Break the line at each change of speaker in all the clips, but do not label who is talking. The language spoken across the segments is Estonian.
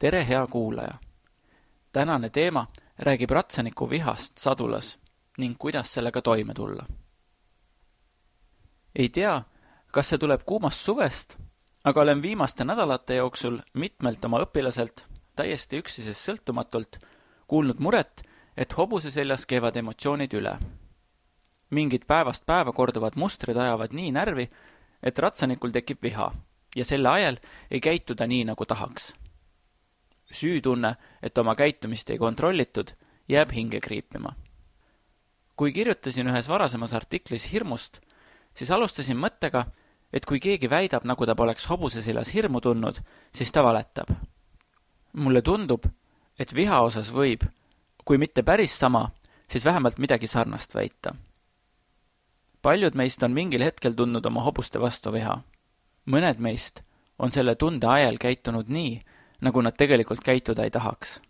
tere, hea kuulaja! tänane teema räägib ratsaniku vihast sadulas ning kuidas sellega toime tulla. ei tea, kas see tuleb kuumast suvest, aga olen viimaste nädalate jooksul mitmelt oma õpilaselt täiesti üksteisest sõltumatult kuulnud muret, et hobuse seljas keevad emotsioonid üle. mingid päevast päeva korduvad mustrid ajavad nii närvi, et ratsanikul tekib viha ja selle ajel ei käitu ta nii, nagu tahaks. Süütunne, et oma käitumist ei kontrollitud, jääb hinge kriipima. kui kirjutasin ühes varasemas artiklis hirmust, siis alustasin mõttega, et kui keegi väidab, nagu ta poleks hobuse seljas hirmu tundnud, siis ta valetab. mulle tundub, et viha osas võib, kui mitte päris sama, siis vähemalt midagi sarnast väita. paljud meist on mingil hetkel tundnud oma hobuste vastu viha mõned meist on selle tunde ajel käitunud nii, nagu nad tegelikult käituda ei tahaks,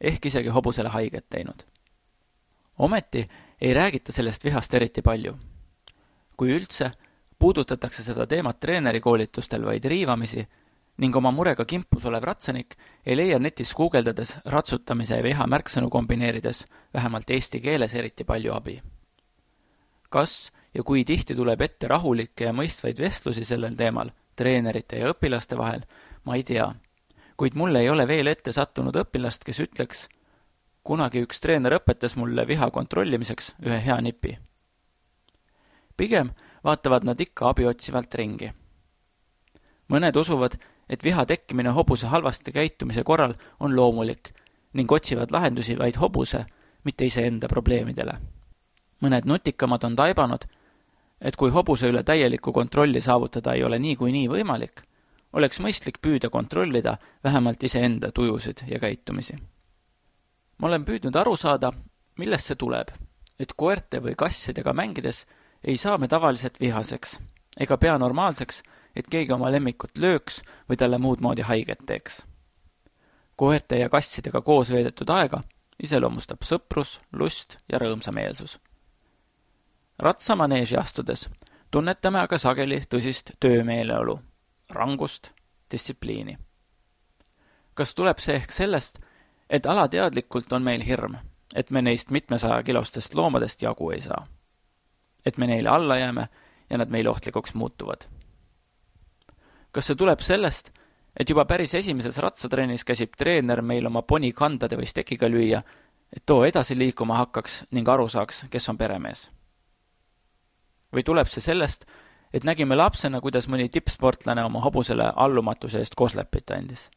ehk isegi hobusele haiget teinud. ometi ei räägita sellest vihast eriti palju. kui üldse, puudutatakse seda teemat treenerikoolitustel vaid riivamisi ning oma murega kimpus olev ratsanik ei leia netis guugeldades ratsutamise ja viha märksõnu kombineerides vähemalt eesti keeles eriti palju abi. kas ja kui tihti tuleb ette rahulikke ja mõistvaid vestlusi sellel teemal treenerite ja õpilaste vahel, ma ei tea. Kuid mulle ei ole veel ette sattunud õpilast, kes ütleks, kunagi üks treener õpetas mulle viha kontrollimiseks ühe hea nipi. pigem vaatavad nad ikka abi otsivalt ringi. mõned usuvad, et viha tekkimine hobuse halvasti käitumise korral on loomulik ning otsivad lahendusi vaid hobuse, mitte iseenda probleemidele. mõned nutikamad on taibanud, et kui hobuse üle täielikku kontrolli saavutada ei ole niikuinii võimalik, oleks mõistlik püüda kontrollida vähemalt iseenda tujusid ja käitumisi. ma olen püüdnud aru saada, millest see tuleb, et koerte või kassidega mängides ei saa me tavaliselt vihaseks ega pea normaalseks, et keegi oma lemmikut lööks või talle muud moodi haiget teeks. koerte ja kassidega koos veedetud aega iseloomustab sõprus, lust ja rõõmsameelsus ratsamaneeži astudes tunnetame aga sageli tõsist töömeeleolu, rangust, distsipliini. kas tuleb see ehk sellest, et alateadlikult on meil hirm, et me neist mitmesajakilostest loomadest jagu ei saa? et me neile alla jääme ja nad meile ohtlikuks muutuvad? kas see tuleb sellest, et juba päris esimeses ratsatrennis käsib treener meil oma poni kandade või stekiga lüüa, et too edasi liikuma hakkaks ning aru saaks, kes on peremees? või tuleb see sellest, et nägime lapsena, kuidas mõni tippsportlane oma hobusele allumatuse eest koslepit andis.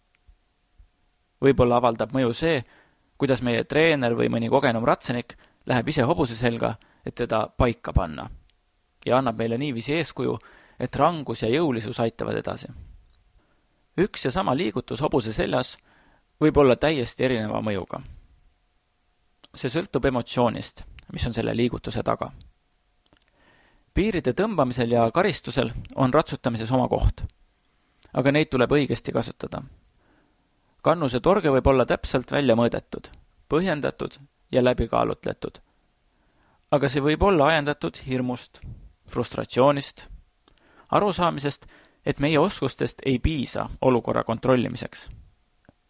võib-olla avaldab mõju see, kuidas meie treener või mõni kogenum ratsanik läheb ise hobuse selga, et teda paika panna ja annab meile niiviisi eeskuju, et rangus ja jõulisus aitavad edasi. üks ja sama liigutus hobuse seljas võib olla täiesti erineva mõjuga. see sõltub emotsioonist, mis on selle liigutuse taga piiride tõmbamisel ja karistusel on ratsutamises oma koht. aga neid tuleb õigesti kasutada. kannuse torge võib olla täpselt välja mõõdetud, põhjendatud ja läbikaalutletud. aga see võib olla ajendatud hirmust, frustratsioonist, arusaamisest, et meie oskustest ei piisa olukorra kontrollimiseks.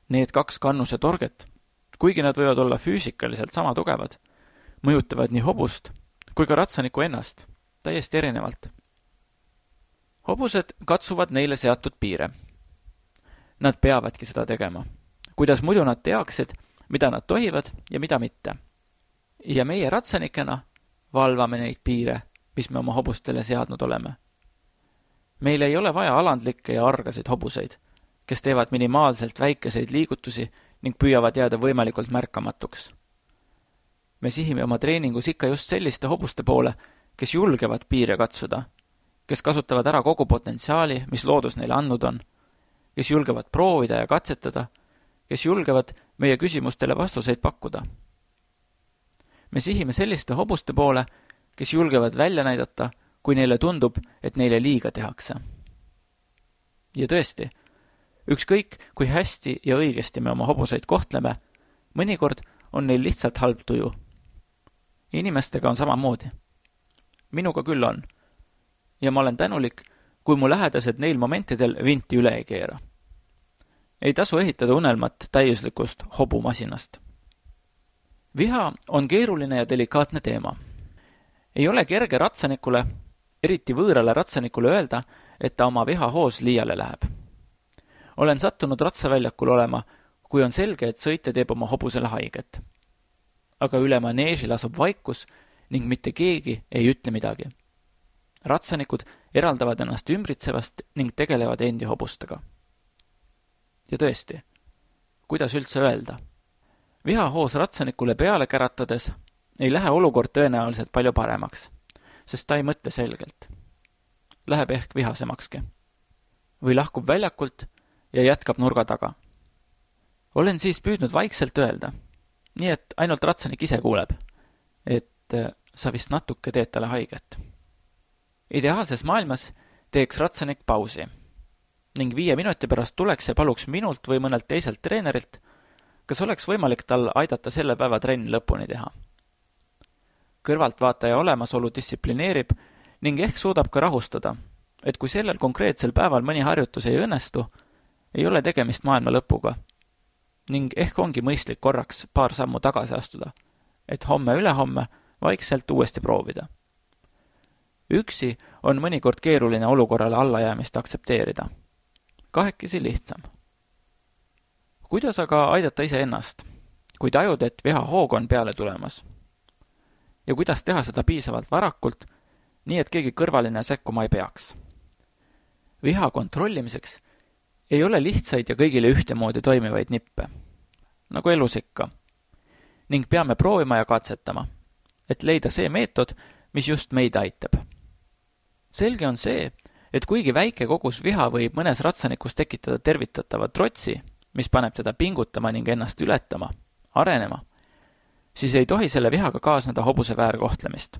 Need kaks kannuse torget, kuigi nad võivad olla füüsikaliselt sama tugevad, mõjutavad nii hobust kui ka ratsanikku ennast täiesti erinevalt. hobused katsuvad neile seatud piire. Nad peavadki seda tegema. kuidas muidu nad teaksid, mida nad tohivad ja mida mitte? ja meie ratsanikena valvame neid piire, mis me oma hobustele seadnud oleme. meil ei ole vaja alandlikke ja argasid hobuseid, kes teevad minimaalselt väikeseid liigutusi ning püüavad jääda võimalikult märkamatuks. me sihime oma treeningus ikka just selliste hobuste poole, kes julgevad piire katsuda, kes kasutavad ära kogu potentsiaali, mis loodus neile andnud on, kes julgevad proovida ja katsetada, kes julgevad meie küsimustele vastuseid pakkuda. me sihime selliste hobuste poole, kes julgevad välja näidata, kui neile tundub, et neile liiga tehakse. ja tõesti, ükskõik, kui hästi ja õigesti me oma hobuseid kohtleme, mõnikord on neil lihtsalt halb tuju. inimestega on samamoodi minuga küll on. ja ma olen tänulik, kui mu lähedased neil momentidel vinti üle ei keera. ei tasu ehitada unelmat täiuslikust hobumasinast. viha on keeruline ja delikaatne teema. ei ole kerge ratsanikule, eriti võõrale ratsanikule öelda, et ta oma vihahoos liiale läheb. olen sattunud ratsaväljakul olema, kui on selge, et sõitja teeb oma hobusele haiget. aga üle maneeži lasub vaikus ning mitte keegi ei ütle midagi. ratsanikud eraldavad ennast ümbritsevast ning tegelevad endi hobustega. ja tõesti, kuidas üldse öelda? vihahoos ratsanikule peale käratades ei lähe olukord tõenäoliselt palju paremaks, sest ta ei mõtle selgelt. Läheb ehk vihasemakski. või lahkub väljakult ja jätkab nurga taga. olen siis püüdnud vaikselt öelda, nii et ainult ratsanik ise kuuleb, et äh, sa vist natuke teed talle haiget. ideaalses maailmas teeks ratsanik pausi ning viie minuti pärast tuleks ja paluks minult või mõnelt teiselt treenerilt, kas oleks võimalik tal aidata selle päeva trenn lõpuni teha. kõrvaltvaataja olemasolu distsiplineerib ning ehk suudab ka rahustada, et kui sellel konkreetsel päeval mõni harjutus ei õnnestu, ei ole tegemist maailma lõpuga. ning ehk ongi mõistlik korraks paar sammu tagasi astuda, et homme-ülehomme vaikselt uuesti proovida. üksi on mõnikord keeruline olukorrale allajäämist aktsepteerida. kahekesi lihtsam. kuidas aga aidata iseennast, kui tajud, et vihahoog on peale tulemas? ja kuidas teha seda piisavalt varakult, nii et keegi kõrvaline sekkuma ei peaks? viha kontrollimiseks ei ole lihtsaid ja kõigile ühtemoodi toimivaid nippe, nagu elus ikka, ning peame proovima ja katsetama et leida see meetod, mis just meid aitab. selge on see, et kuigi väike kogus viha võib mõnes ratsanikus tekitada tervitatava trotsi, mis paneb teda pingutama ning ennast ületama, arenema, siis ei tohi selle vihaga kaasneda hobuse väärkohtlemist.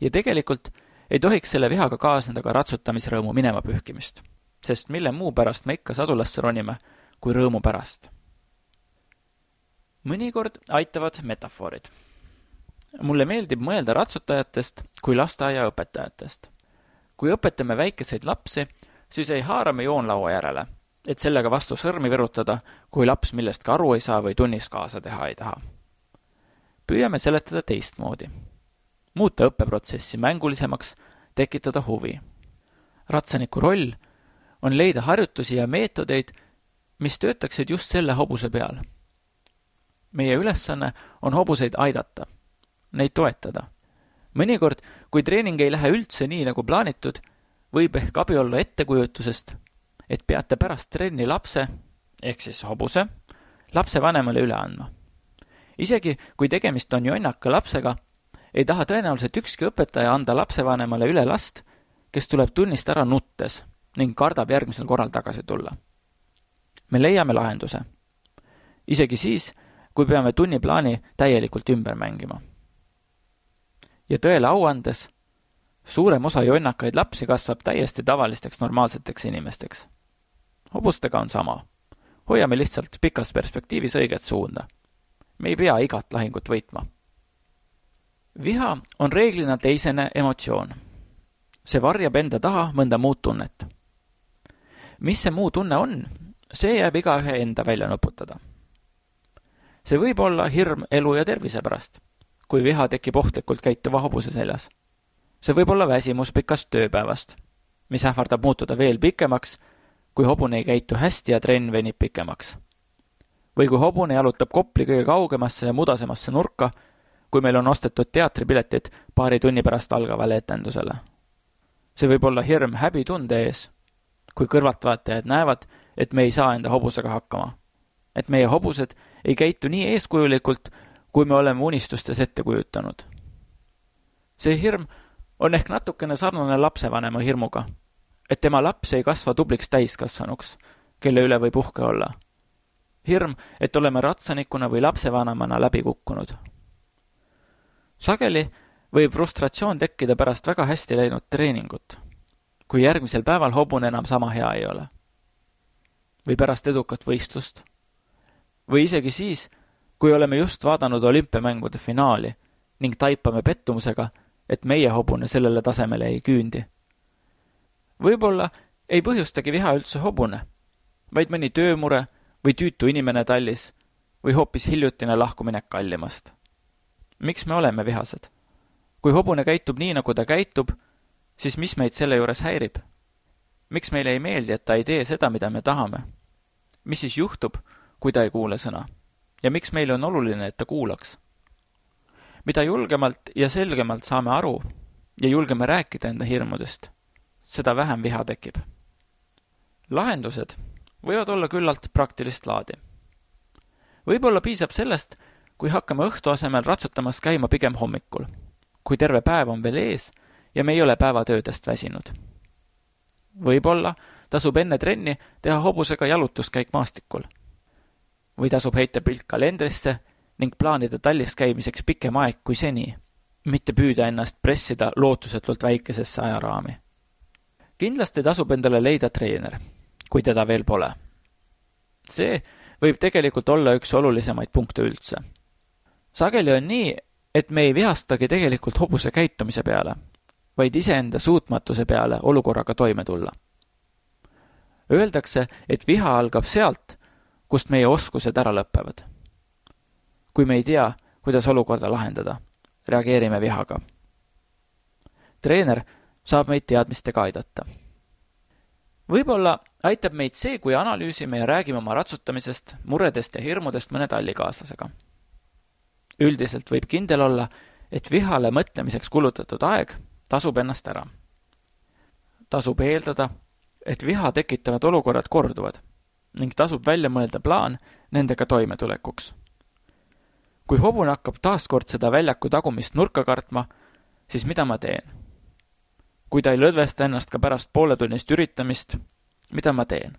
ja tegelikult ei tohiks selle vihaga kaasneda ka ratsutamisrõõmu minema pühkimist, sest mille muu pärast me ikka sadulasse ronime kui rõõmu pärast. mõnikord aitavad metafoorid mulle meeldib mõelda ratsutajatest kui lasteaiaõpetajatest. kui õpetame väikeseid lapsi, siis ei haara me joonlaua järele, et sellega vastu sõrmi virutada, kui laps millestki aru ei saa või tunnis kaasa teha ei taha. püüame seletada teistmoodi. muuta õppeprotsessi mängulisemaks, tekitada huvi. ratsaniku roll on leida harjutusi ja meetodeid, mis töötaksid just selle hobuse peal. meie ülesanne on hobuseid aidata neid toetada. mõnikord, kui treening ei lähe üldse nii, nagu plaanitud, võib ehk abi olla ettekujutusest, et peate pärast trenni lapse, ehk siis hobuse, lapsevanemale üle andma. isegi kui tegemist on jonnaka lapsega, ei taha tõenäoliselt ükski õpetaja anda lapsevanemale üle last, kes tuleb tunnist ära nuttes ning kardab järgmisel korral tagasi tulla. me leiame lahenduse. isegi siis, kui peame tunniplaani täielikult ümber mängima ja tõele au andes, suurem osa jonnakaid lapsi kasvab täiesti tavalisteks normaalseteks inimesteks. hobustega on sama. hoiame lihtsalt pikas perspektiivis õiget suunda. me ei pea igat lahingut võitma. viha on reeglina teisene emotsioon. see varjab enda taha mõnda muud tunnet. mis see muu tunne on, see jääb igaühe enda välja nuputada. see võib olla hirm elu ja tervise pärast kui viha tekib ohtlikult käituva hobuse seljas. see võib olla väsimus pikast tööpäevast, mis ähvardab muutuda veel pikemaks, kui hobune ei käitu hästi ja trenn venib pikemaks. või kui hobune jalutab Kopli kõige kaugemasse ja mudasemasse nurka, kui meil on ostetud teatripiletid paari tunni pärast algavale etendusele. see võib olla hirm häbitunde ees, kui kõrvaltvaatajad näevad, et me ei saa enda hobusega hakkama. et meie hobused ei käitu nii eeskujulikult, kui me oleme unistustes ette kujutanud. see hirm on ehk natukene sarnane lapsevanema hirmuga, et tema laps ei kasva tubliks täiskasvanuks, kelle üle võib uhke olla. hirm, et oleme ratsanikuna või lapsevanemana läbi kukkunud. sageli võib frustratsioon tekkida pärast väga hästi läinud treeningut, kui järgmisel päeval hobune enam sama hea ei ole. või pärast edukat võistlust. või isegi siis, kui oleme just vaadanud olümpiamängude finaali ning taipame pettumusega, et meie hobune sellele tasemele ei küündi. võib-olla ei põhjustagi viha üldse hobune, vaid mõni töömure või tüütu inimene tallis või hoopis hiljutine lahkuminek kallimast. miks me oleme vihased? kui hobune käitub nii, nagu ta käitub, siis mis meid selle juures häirib? miks meile ei meeldi, et ta ei tee seda, mida me tahame? mis siis juhtub, kui ta ei kuule sõna? Ja miks meile on oluline, et ta kuulaks? mida julgemalt ja selgemalt saame aru ja julgeme rääkida enda hirmudest, seda vähem viha tekib. lahendused võivad olla küllalt praktilist laadi. võib-olla piisab sellest, kui hakkame õhtu asemel ratsutamas käima pigem hommikul, kui terve päev on veel ees ja me ei ole päevatöödest väsinud. võib-olla tasub enne trenni teha hobusega jalutuskäik maastikul. Või tasub heita pilk kalendrisse ning plaanida tallis käimiseks pikem aeg kui seni, mitte püüda ennast pressida lootusetult väikesesse ajaraami. kindlasti tasub endale leida treener, kui teda veel pole. see võib tegelikult olla üks olulisemaid punkte üldse. sageli on nii, et me ei vihastagi tegelikult hobuse käitumise peale, vaid iseenda suutmatuse peale olukorraga toime tulla. Öeldakse, et viha algab sealt, kust meie oskused ära lõpevad kui me ei tea, kuidas olukorda lahendada, reageerime vihaga. treener saab meid teadmistega aidata. võib-olla aitab meid see, kui analüüsime ja räägime oma ratsutamisest, muredest ja hirmudest mõne tallikaaslasega. üldiselt võib kindel olla, et vihale mõtlemiseks kulutatud aeg tasub ennast ära. tasub eeldada, et viha tekitavad olukorrad korduvad ning tasub välja mõelda plaan nendega toimetulekuks kui hobune hakkab taaskord seda väljaku tagumist nurka kartma, siis mida ma teen? kui ta ei lõdvesta ennast ka pärast pooletunnist üritamist, mida ma teen?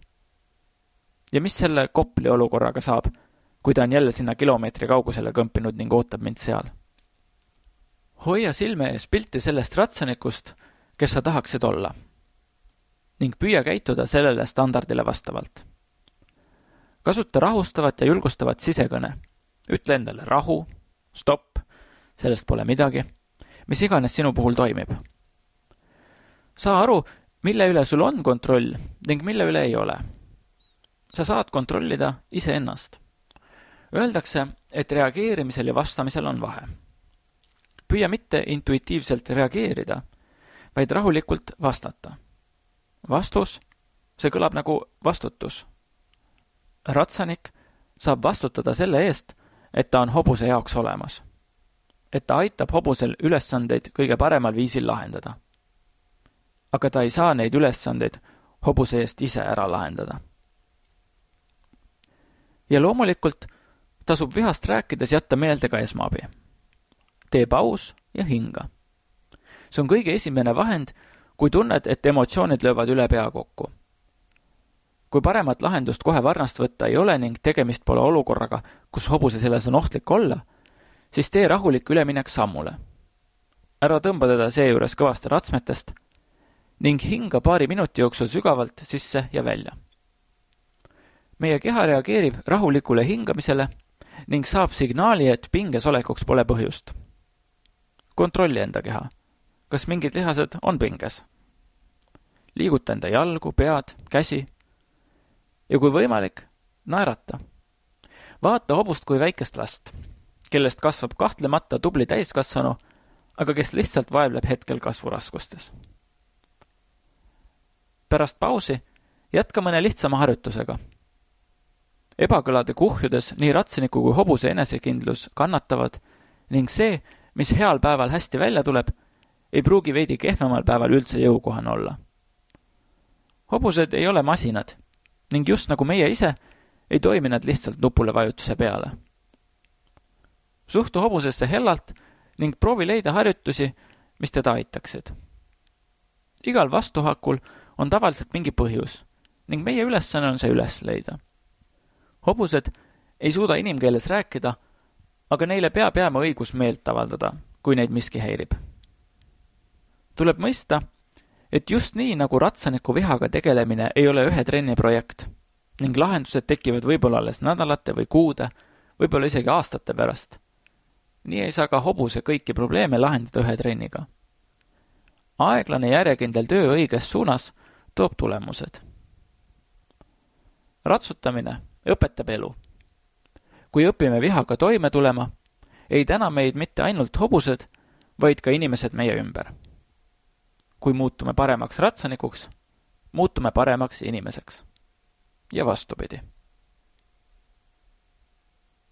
ja mis selle Kopli olukorraga saab, kui ta on jälle sinna kilomeetri kaugusele kõmpinud ning ootab mind seal? hoia silme ees pilti sellest ratsanikust, kes sa tahaksid olla. ning püüa käituda sellele standardile vastavalt. Kasuta rahustavat ja julgustavat sisekõne ütle endale rahu, stopp, sellest pole midagi, mis iganes sinu puhul toimib. saa aru, mille üle sul on kontroll ning mille üle ei ole. sa saad kontrollida iseennast. Öeldakse, et reageerimisel ja vastamisel on vahe. püüa mitte intuitiivselt reageerida, vaid rahulikult vastata. vastus, see kõlab nagu vastutus. Ratsanik saab vastutada selle eest, et ta on hobuse jaoks olemas. et ta aitab hobusel ülesandeid kõige paremal viisil lahendada. aga ta ei saa neid ülesandeid hobuse eest ise ära lahendada. ja loomulikult tasub vihast rääkides jätta meelde ka esmaabi. tee paus ja hinga. see on kõige esimene vahend, kui tunned, et emotsioonid löövad üle pea kokku kui paremat lahendust kohe varnast võtta ei ole ning tegemist pole olukorraga, kus hobuse selles on ohtlik olla, siis tee rahulik üleminek sammule. ära tõmba teda seejuures kõvasti ratsmetest ning hinga paari minuti jooksul sügavalt sisse ja välja. meie keha reageerib rahulikule hingamisele ning saab signaali, et pinges olekuks pole põhjust. kontrolli enda keha. kas mingid lihased on pinges? liiguta enda jalgu, pead, käsi ja kui võimalik, naerata. vaata hobust kui väikest last, kellest kasvab kahtlemata tubli täiskasvanu, aga kes lihtsalt vaevleb hetkel kasvuraskustes. pärast pausi jätka mõne lihtsama harjutusega. ebakõlade kuhjudes nii ratsiniku kui hobuse enesekindlus kannatavad ning see, mis heal päeval hästi välja tuleb, ei pruugi veidi kehvemal päeval üldse jõukohane olla. hobused ei ole masinad ning just nagu meie ise, ei toimi nad lihtsalt nupule vajutuse peale. suhtu hobusesse hellalt ning proovi leida harjutusi, mis teda aitaksid. igal vastuhakul on tavaliselt mingi põhjus ning meie ülesanne on see üles leida. hobused ei suuda inimkeeles rääkida, aga neile peab jääma õigus meelt avaldada, kui neid miski häirib. tuleb mõista, et just nii, nagu ratsaniku vihaga tegelemine ei ole ühe trenni projekt ning lahendused tekivad võib-olla alles nädalate või kuude, võib-olla isegi aastate pärast. nii ei saa ka hobuse kõiki probleeme lahendada ühe trenniga. aeglane järjekindel töö õiges suunas toob tulemused. ratsutamine õpetab elu. kui õpime vihaga toime tulema, ei täna meid mitte ainult hobused, vaid ka inimesed meie ümber. Kui muutume paremaks ratsanikuks, muutume paremaks inimeseks. ja vastupidi